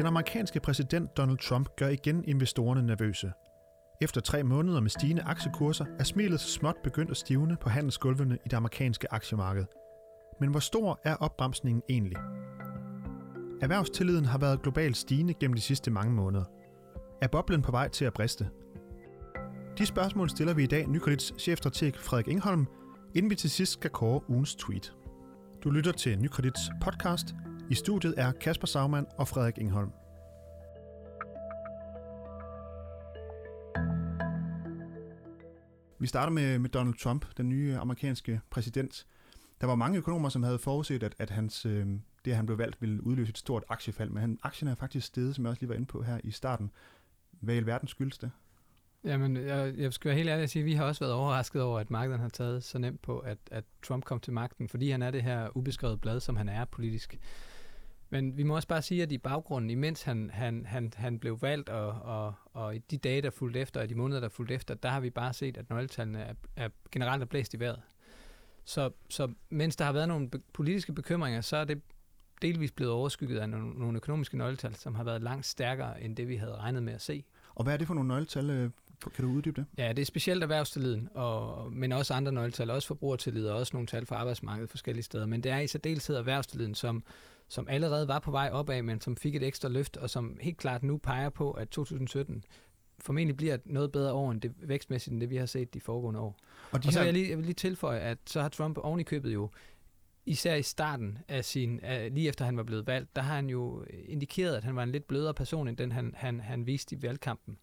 Den amerikanske præsident Donald Trump gør igen investorerne nervøse. Efter tre måneder med stigende aktiekurser er smilet så småt begyndt at stivne på handelsgulvene i det amerikanske aktiemarked. Men hvor stor er opbremsningen egentlig? Erhvervstilliden har været globalt stigende gennem de sidste mange måneder. Er boblen på vej til at briste? De spørgsmål stiller vi i dag Nykredits chefstrateg Frederik Ingholm, inden vi til sidst skal kåre ugens tweet. Du lytter til Nykredits podcast. I studiet er Kasper Sagmann og Frederik Ingholm. Vi starter med, med Donald Trump, den nye amerikanske præsident. Der var mange økonomer, som havde forudset, at, at hans, øh, det, at han blev valgt, ville udløse et stort aktiefald, men han, aktien er faktisk steget, som jeg også lige var inde på her i starten. Hvad i alverden skyldes det? Jamen, jeg, jeg skal være helt ærlig at sige, at vi har også været overrasket over, at markedet har taget så nemt på, at, at Trump kom til magten, fordi han er det her ubeskrevet blad, som han er politisk. Men vi må også bare sige, at i baggrunden, imens han, han, han, han blev valgt, og, og, og i de dage, der fulgte efter, og de måneder, der fulgte efter, der har vi bare set, at nøgletallene er, er generelt er blæst i vejret. Så, så mens der har været nogle politiske bekymringer, så er det delvis blevet overskygget af nogle, nogle økonomiske nøgletal, som har været langt stærkere end det, vi havde regnet med at se. Og hvad er det for nogle nøgletal? Øh, kan du uddybe det? Ja, det er specielt erhvervstilliden, og, men også andre nøgletal, også forbrugertillid og også nogle tal for arbejdsmarkedet forskellige steder. Men det er i særdeleshed erhvervstilliden, som, som allerede var på vej opad, men som fik et ekstra løft, og som helt klart nu peger på, at 2017 formentlig bliver noget bedre år end det vækstmæssigt, end det vi har set de foregående år. Og, de og så vil jeg, lige, jeg vil lige tilføje, at så har Trump oven i købet jo især i starten af sin, af, lige efter han var blevet valgt, der har han jo indikeret, at han var en lidt blødere person, end den han, han, han viste i valgkampen.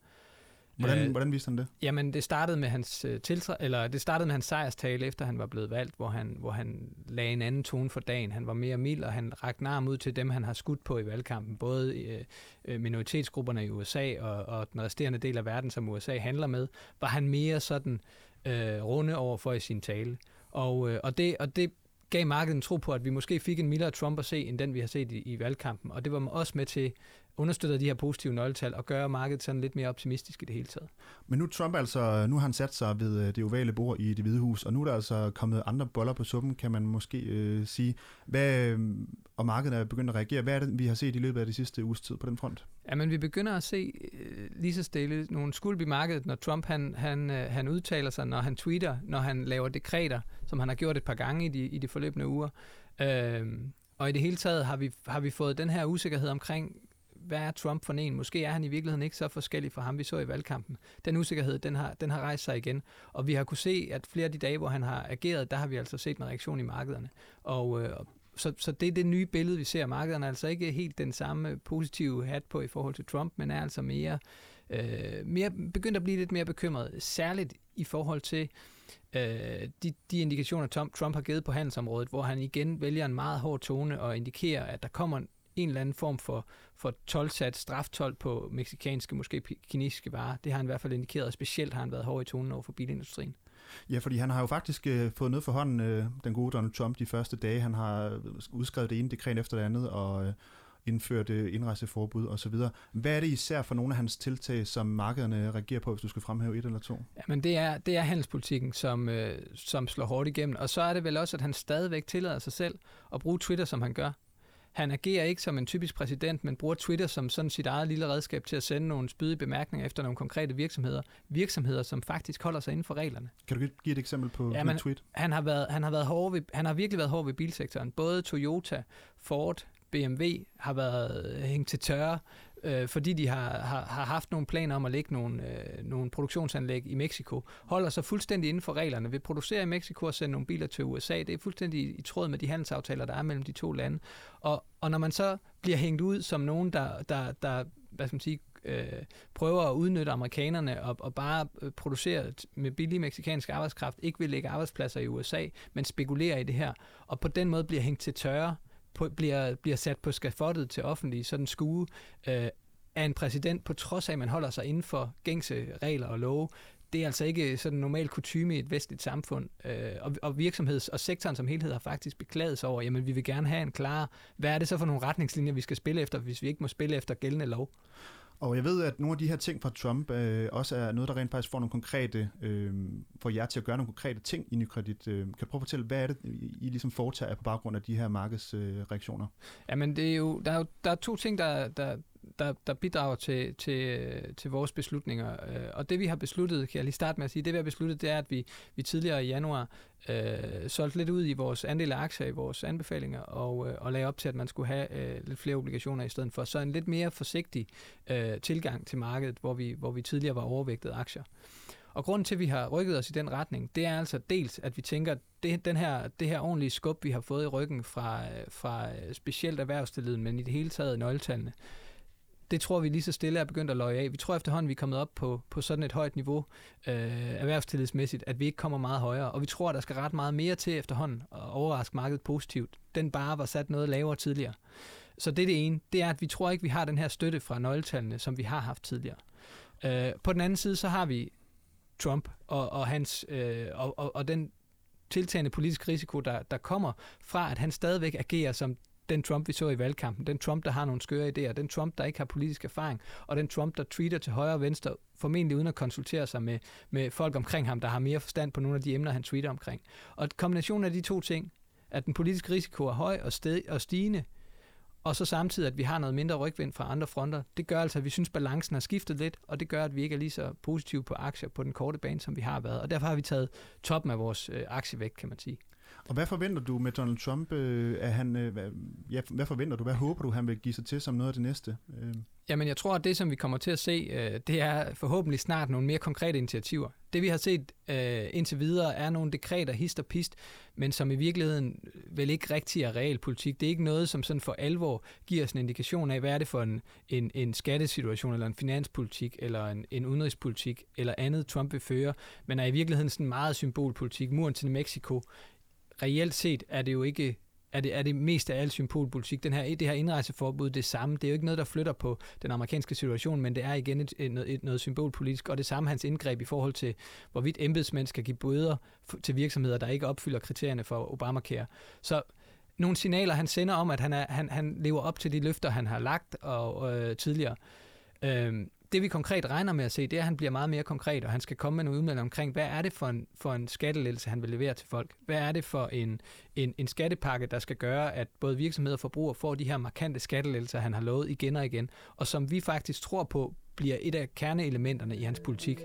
Hvordan, øh, hvordan viste han det? Jamen, det startede med hans øh, tiltræ- eller det startede med hans sejrstale, efter han var blevet valgt, hvor han, hvor han lagde en anden tone for dagen. Han var mere mild, og han rakte arm ud til dem, han har skudt på i valgkampen. Både øh, øh minoritetsgrupperne i USA og, og den resterende del af verden, som USA handler med, var han mere sådan øh, runde over for i sin tale. Og, øh, og, det, og det gav markedet en tro på, at vi måske fik en mildere Trump at se, end den vi har set i, i valgkampen. Og det var også med til understøtter de her positive nøgletal og gør markedet sådan lidt mere optimistisk i det hele taget. Men nu Trump altså, nu har han sat sig ved øh, det ovale bord i det hvide hus, og nu er der altså kommet andre boller på suppen, kan man måske øh, sige. Hvad, øh, og markedet er begyndt at reagere. Hvad er det, vi har set i løbet af de sidste uges tid på den front? Ja, men vi begynder at se øh, lige så stille nogle skulp i markedet, når Trump han, han, øh, han udtaler sig, når han tweeter, når han laver dekreter, som han har gjort et par gange i de, i de forløbende uger. Øh, og i det hele taget har vi, har vi fået den her usikkerhed omkring hvad er Trump for en? Måske er han i virkeligheden ikke så forskellig fra ham, vi så i valgkampen. Den usikkerhed, den har, den har rejst sig igen. Og vi har kunne se, at flere af de dage, hvor han har ageret, der har vi altså set en reaktion i markederne. Og, øh, så, så det er det nye billede, vi ser. Markederne er altså ikke helt den samme positive hat på i forhold til Trump, men er altså mere, øh, mere begyndt at blive lidt mere bekymret, særligt i forhold til øh, de, de indikationer, Trump, Trump har givet på handelsområdet, hvor han igen vælger en meget hård tone og indikerer, at der kommer en eller anden form for, for tolvsat straftol på meksikanske, måske kinesiske varer. Det har han i hvert fald indikeret, og specielt har han været hård i tonen over for bilindustrien. Ja, fordi han har jo faktisk øh, fået noget for hånden, øh, den gode Donald Trump, de første dage. Han har udskrevet det ene dekret efter det andet, og øh, indført øh, indrejseforbud osv. Hvad er det især for nogle af hans tiltag, som markederne reagerer på, hvis du skal fremhæve et eller to? Jamen det er, det er handelspolitikken, som, øh, som slår hårdt igennem. Og så er det vel også, at han stadigvæk tillader sig selv at bruge Twitter, som han gør. Han agerer ikke som en typisk præsident, men bruger Twitter som sådan sit eget lille redskab til at sende nogle spydige bemærkninger efter nogle konkrete virksomheder. Virksomheder, som faktisk holder sig inden for reglerne. Kan du give et eksempel på ja, men, tweet? Han har, været, han, har været hård ved, han har virkelig været hård ved bilsektoren. Både Toyota, Ford, BMW har været hængt til tørre øh, fordi de har, har, har haft nogle planer om at lægge nogle, øh, nogle produktionsanlæg i Mexico, holder sig fuldstændig inden for reglerne, vil producere i Mexico og sende nogle biler til USA. Det er fuldstændig i, tråd med de handelsaftaler, der er mellem de to lande. Og, og når man så bliver hængt ud som nogen, der, der, der hvad skal man sige, øh, prøver at udnytte amerikanerne og, og bare øh, producere med billig meksikansk arbejdskraft, ikke vil lægge arbejdspladser i USA, men spekulerer i det her, og på den måde bliver hængt til tørre, på, bliver, bliver sat på skafottet til offentlig sådan skue øh, af en præsident, på trods af, at man holder sig inden for gængse regler og love. Det er altså ikke sådan normal kutume i et vestligt samfund. Øh, og, og virksomheds- og sektoren som helhed har faktisk beklaget sig over, jamen vi vil gerne have en klar, hvad er det så for nogle retningslinjer, vi skal spille efter, hvis vi ikke må spille efter gældende lov? Og jeg ved, at nogle af de her ting fra Trump øh, også er noget, der rent faktisk får nogle konkrete, øh, får jer til at gøre nogle konkrete ting i Nykredit. Øh, kan du prøve at fortælle, hvad er det, I ligesom foretager på baggrund af de her markedsreaktioner? Øh, Jamen, det er jo, der, er jo, der er to ting, der, der, der, der bidrager til, til, til vores beslutninger. Øh, og det vi har besluttet, kan jeg lige starte med at sige, det vi har besluttet, det er, at vi, vi tidligere i januar øh, solgte lidt ud i vores andel af aktier i vores anbefalinger, og, øh, og lagde op til, at man skulle have øh, lidt flere obligationer i stedet for. Så en lidt mere forsigtig øh, tilgang til markedet, hvor vi, hvor vi tidligere var overvægtet aktier. Og grunden til, at vi har rykket os i den retning, det er altså dels, at vi tænker, at det, den her, det her ordentlige skub, vi har fået i ryggen fra, øh, fra øh, specielt erhvervsstilleden, men i det hele taget nøgletallene, det tror vi lige så stille er begyndt at løje af. Vi tror efterhånden, vi er kommet op på, på sådan et højt niveau øh, erhvervstillidsmæssigt, at vi ikke kommer meget højere. Og vi tror, der skal ret meget mere til efterhånden at overraske markedet positivt. Den bare var sat noget lavere tidligere. Så det er det ene. Det er, at vi tror ikke, vi har den her støtte fra nøgletallene, som vi har haft tidligere. Øh, på den anden side, så har vi Trump og, og, hans, øh, og, og, og den tiltagende politiske risiko, der, der kommer fra, at han stadigvæk agerer som den Trump, vi så i valgkampen, den Trump, der har nogle skøre idéer, den Trump, der ikke har politisk erfaring, og den Trump, der tweeter til højre og venstre, formentlig uden at konsultere sig med, med folk omkring ham, der har mere forstand på nogle af de emner, han tweeter omkring. Og kombinationen af de to ting, at den politiske risiko er høj og, sted, og stigende, og så samtidig, at vi har noget mindre rygvind fra andre fronter. Det gør altså, at vi synes, balancen har skiftet lidt, og det gør, at vi ikke er lige så positive på aktier på den korte bane, som vi har været. Og derfor har vi taget toppen af vores øh, aktievægt, kan man sige. Og hvad forventer du med Donald Trump? Øh, er han, øh, hvad, ja, hvad forventer du? Hvad håber du, han vil give sig til som noget af det næste? Øh. Jamen, jeg tror, at det, som vi kommer til at se, øh, det er forhåbentlig snart nogle mere konkrete initiativer. Det, vi har set øh, indtil videre, er nogle dekreter, hist og pist, men som i virkeligheden øh, vel ikke rigtig er realpolitik. Det er ikke noget, som sådan for alvor giver os en indikation af, hvad er det for en, en, en skattesituation, eller en finanspolitik, eller en, en udenrigspolitik, eller andet Trump vil føre, men er i virkeligheden sådan meget symbolpolitik. Muren til Mexico reelt set er det jo ikke er det, er det mest af alt symbolpolitik. Den her, det her indrejseforbud det samme. Det er jo ikke noget, der flytter på den amerikanske situation, men det er igen et, et, et, noget symbolpolitisk. Og det samme hans indgreb i forhold til, hvorvidt embedsmænd skal give bøder til virksomheder, der ikke opfylder kriterierne for Obamacare. Så nogle signaler, han sender om, at han, er, han, han lever op til de løfter, han har lagt og, øh, tidligere. Øh, det vi konkret regner med at se, det er, at han bliver meget mere konkret, og han skal komme med nogle udmeldinger omkring, hvad er det for en, for en skattelettelse, han vil levere til folk? Hvad er det for en, en, en skattepakke, der skal gøre, at både virksomheder og forbrugere får de her markante skattelettelser, han har lovet igen og igen, og som vi faktisk tror på, bliver et af kerneelementerne i hans politik.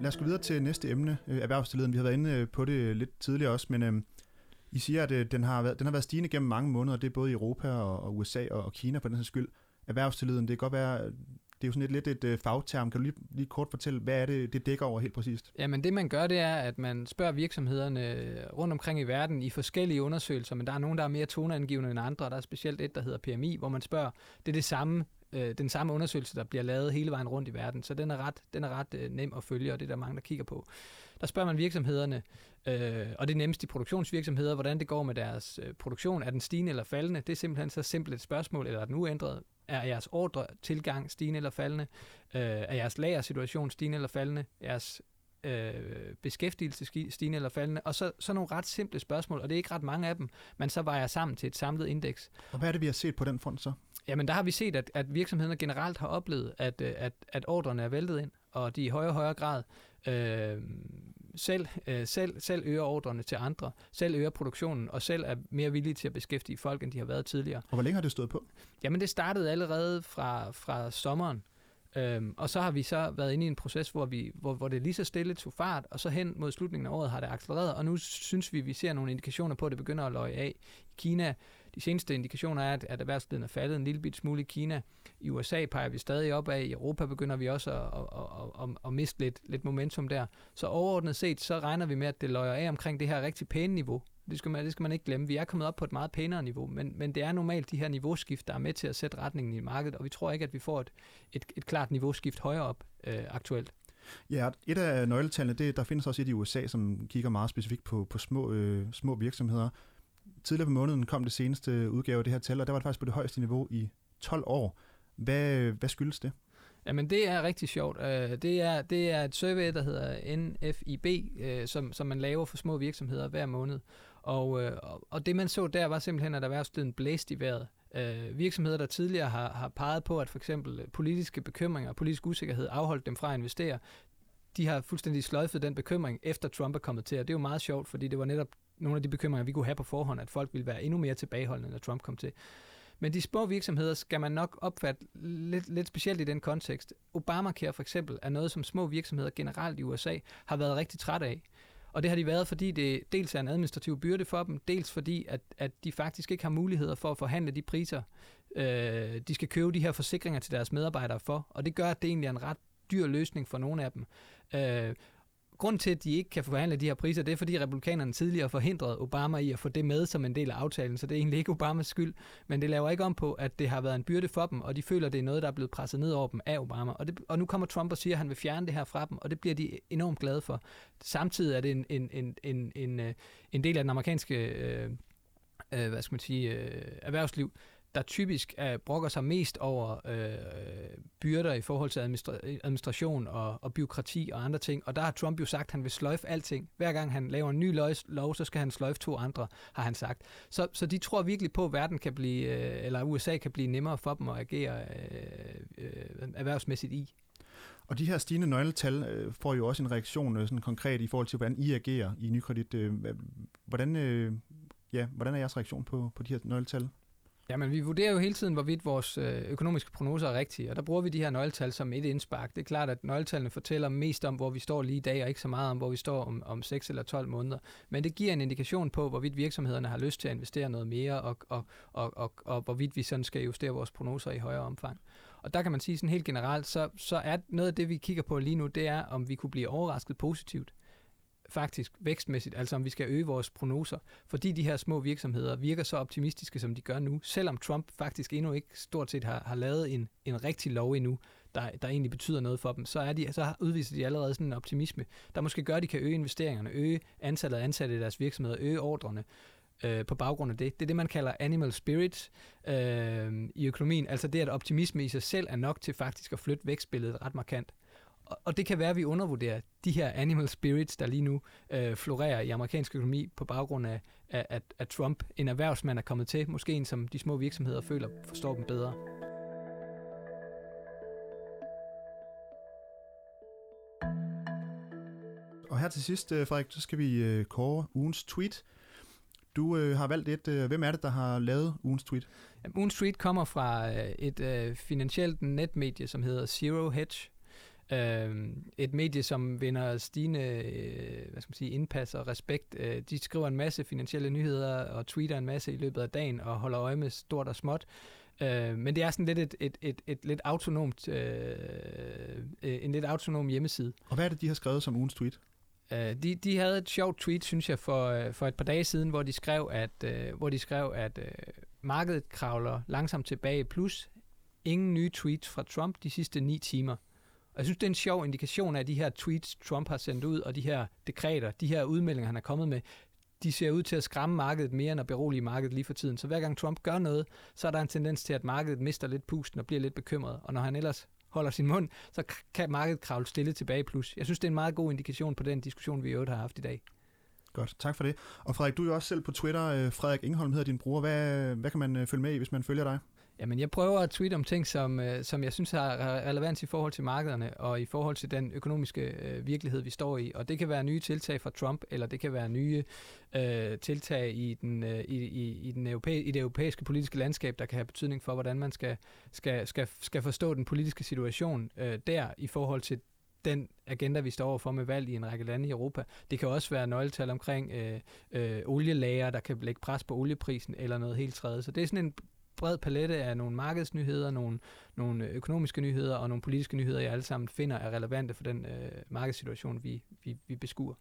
Lad os gå videre til næste emne, øh. Vi har været inde øh, på det øh, lidt tidligere også, men øh, i siger, at øh, den har, været, den har været stigende gennem mange måneder, det er både i Europa og, og USA og, og Kina på den her skyld. Erhvervstilliden, det kan godt være, det er jo sådan lidt, lidt et øh, fagterm. Kan du lige, lige kort fortælle, hvad er det, det dækker over helt præcist? Jamen det man gør, det er, at man spørger virksomhederne øh, rundt omkring i verden i forskellige undersøgelser, men der er nogen, der er mere toneangivende end andre. Der er specielt et, der hedder PMI, hvor man spørger, det er det samme, øh, den samme undersøgelse, der bliver lavet hele vejen rundt i verden. Så den er ret, den er ret øh, nem at følge, og det er der mange, der kigger på. Der spørger man virksomhederne, øh, og det er nemmest de produktionsvirksomheder, hvordan det går med deres øh, produktion. Er den stigende eller faldende? Det er simpelthen så simpelt et spørgsmål, eller er den uændret? Er jeres ordre tilgang stigende eller faldende? Øh, er jeres lagersituation stigende eller faldende? Jeres øh, beskæftigelse stigende eller faldende? Og så, så nogle ret simple spørgsmål, og det er ikke ret mange af dem, men så vejer sammen til et samlet indeks. Og hvad er det, vi har set på den front så? Jamen, der har vi set, at, at virksomhederne generelt har oplevet, at, øh, at, at ordrene er væltet ind, og de i højere og højere grad øh, selv, øh, selv, selv øger ordrene til andre, selv øger produktionen, og selv er mere villige til at beskæftige folk, end de har været tidligere. Og hvor længe har det stået på? Jamen, det startede allerede fra, fra sommeren. Øhm, og så har vi så været inde i en proces, hvor, vi, hvor, hvor det lige så stille tog fart, og så hen mod slutningen af året har det accelereret, og nu synes vi, vi ser nogle indikationer på, at det begynder at løje af. I Kina de seneste indikationer er, at, at erhvervsledigheden er faldet en lille bit smule i Kina. I USA peger vi stadig opad. I Europa begynder vi også at, at, at, at, at miste lidt, lidt momentum der. Så overordnet set, så regner vi med, at det løjer af omkring det her rigtig pæne niveau. Det skal, man, det skal man ikke glemme. Vi er kommet op på et meget pænere niveau, men, men det er normalt de her niveauskift, der er med til at sætte retningen i markedet, og vi tror ikke, at vi får et, et, et klart niveauskift højere op øh, aktuelt. Ja, et af nøgletallene, det, der findes også et i USA, som kigger meget specifikt på, på små, øh, små virksomheder tidligere på måneden kom det seneste udgave af det her tal, og der var det faktisk på det højeste niveau i 12 år. Hvad, hvad skyldes det? Jamen det er rigtig sjovt. Øh, det er, det er et survey, der hedder NFIB, øh, som, som man laver for små virksomheder hver måned. Og, øh, og det man så der var simpelthen, at erhvervslivet blæst i vejret. virksomheder, der tidligere har, har peget på, at for eksempel politiske bekymringer og politisk usikkerhed afholdt dem fra at investere, de har fuldstændig sløjfet den bekymring, efter Trump er kommet til. Og det er jo meget sjovt, fordi det var netop nogle af de bekymringer, vi kunne have på forhånd, at folk ville være endnu mere tilbageholdende, når Trump kom til. Men de små virksomheder skal man nok opfatte lidt, lidt specielt i den kontekst. Obamacare for eksempel er noget, som små virksomheder generelt i USA har været rigtig træt af. Og det har de været, fordi det dels er en administrativ byrde for dem, dels fordi, at, at de faktisk ikke har muligheder for at forhandle de priser, øh, de skal købe de her forsikringer til deres medarbejdere for. Og det gør, at det egentlig er en ret dyr løsning for nogle af dem. Øh, grund til, at de ikke kan forhandle de her priser, det er, fordi republikanerne tidligere forhindrede Obama i at få det med som en del af aftalen, så det er egentlig ikke Obamas skyld, men det laver ikke om på, at det har været en byrde for dem, og de føler, at det er noget, der er blevet presset ned over dem af Obama. Og, det, og nu kommer Trump og siger, at han vil fjerne det her fra dem, og det bliver de enormt glade for. Samtidig er det en, en, en, en, en, øh, en del af den amerikanske øh, øh, hvad skal man sige, øh, erhvervsliv, der typisk er, brokker sig mest over øh, byrder i forhold til administra- administration og, og byråkrati og andre ting. Og der har Trump jo sagt, at han vil sløjfe alting. Hver gang han laver en ny lov, så skal han sløjfe to andre, har han sagt. Så, så de tror virkelig på, at verden kan blive, øh, eller USA kan blive nemmere for dem at agere øh, øh, erhvervsmæssigt i. Og de her stigende nøgletal øh, får jo også en reaktion øh, sådan konkret i forhold til, hvordan I agerer i Nykredit. Øh, hvordan, øh, ja, hvordan er jeres reaktion på, på de her nøgletal? Jamen, vi vurderer jo hele tiden, hvorvidt vores øh, økonomiske prognoser er rigtige, og der bruger vi de her nøgletal som et indspark. Det er klart, at nøgletallene fortæller mest om, hvor vi står lige i dag, og ikke så meget om, hvor vi står om, om 6 eller 12 måneder. Men det giver en indikation på, hvorvidt virksomhederne har lyst til at investere noget mere, og, og, og, og, og hvorvidt vi sådan skal justere vores prognoser i højere omfang. Og der kan man sige sådan helt generelt, så, så er noget af det, vi kigger på lige nu, det er, om vi kunne blive overrasket positivt faktisk vækstmæssigt, altså om vi skal øge vores prognoser, fordi de her små virksomheder virker så optimistiske, som de gør nu, selvom Trump faktisk endnu ikke stort set har, har lavet en, en rigtig lov endnu, der, der egentlig betyder noget for dem, så, er de, så udviser de allerede sådan en optimisme, der måske gør, at de kan øge investeringerne, øge antallet af ansatte i deres virksomheder, øge ordrene, øh, på baggrund af det. Det er det, man kalder animal spirit øh, i økonomien, altså det, at optimisme i sig selv er nok til faktisk at flytte vækstbilledet ret markant og det kan være, at vi undervurderer de her animal spirits, der lige nu øh, florerer i amerikansk økonomi på baggrund af, af, at, at Trump, en erhvervsmand, er kommet til. Måske en, som de små virksomheder føler forstår dem bedre. Og her til sidst, øh, Frederik, så skal vi øh, kåre ugens tweet. Du øh, har valgt et. Øh, hvem er det, der har lavet ugens tweet? Jamen, ugens tweet kommer fra øh, et øh, finansielt netmedie, som hedder Zero Hedge. Øh, et medie, som vinder stigende øh, hvad skal man sige, indpas og respekt. Øh, de skriver en masse finansielle nyheder og tweeter en masse i løbet af dagen og holder øje med stort og småt. Øh, men det er sådan lidt et, et, et, et lidt autonomt, øh, en lidt autonom hjemmeside. Og hvad er det, de har skrevet som ugens tweet? Uh, de, de havde et sjovt tweet, synes jeg, for, uh, for et par dage siden, hvor de skrev, at, uh, hvor de skrev, at uh, markedet kravler langsomt tilbage, plus ingen nye tweets fra Trump de sidste ni timer. Og jeg synes, det er en sjov indikation af de her tweets, Trump har sendt ud, og de her dekreter, de her udmeldinger, han er kommet med, de ser ud til at skræmme markedet mere end at berolige markedet lige for tiden. Så hver gang Trump gør noget, så er der en tendens til, at markedet mister lidt pusten og bliver lidt bekymret. Og når han ellers holder sin mund, så kan markedet kravle stille tilbage plus. Jeg synes, det er en meget god indikation på den diskussion, vi i øvrigt har haft i dag. Godt, tak for det. Og Frederik, du er jo også selv på Twitter. Øh, Frederik Ingholm hedder din bror. Hvad, hvad kan man øh, følge med i, hvis man følger dig? Jamen, jeg prøver at tweete om ting, som, øh, som jeg synes har relevans i forhold til markederne og i forhold til den økonomiske øh, virkelighed, vi står i. Og det kan være nye tiltag fra Trump, eller det kan være nye øh, tiltag i, den, øh, i, i, i, den europæ- i det europæiske politiske landskab, der kan have betydning for, hvordan man skal, skal, skal, skal forstå den politiske situation øh, der i forhold til den agenda, vi står overfor med valg i en række lande i Europa. Det kan også være nøgletal omkring øh, øh, olielager, der kan lægge pres på olieprisen eller noget helt tredje. Så det er sådan en bred palette af nogle markedsnyheder, nogle, nogle økonomiske nyheder og nogle politiske nyheder, jeg alle sammen finder er relevante for den øh, markedssituation, vi, vi, vi beskuer.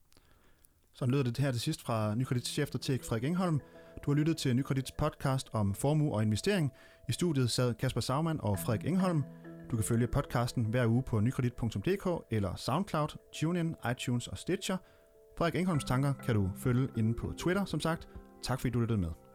Så lyder det her til sidst fra Nykredits chefstrateg Frederik Engholm. Du har lyttet til Nykredits podcast om formue og investering. I studiet sad Kasper Saumann og Frederik Engholm. Du kan følge podcasten hver uge på nykredit.dk eller SoundCloud, TuneIn, iTunes og Stitcher. Frederik Engholms tanker kan du følge inde på Twitter, som sagt. Tak fordi du lyttede med.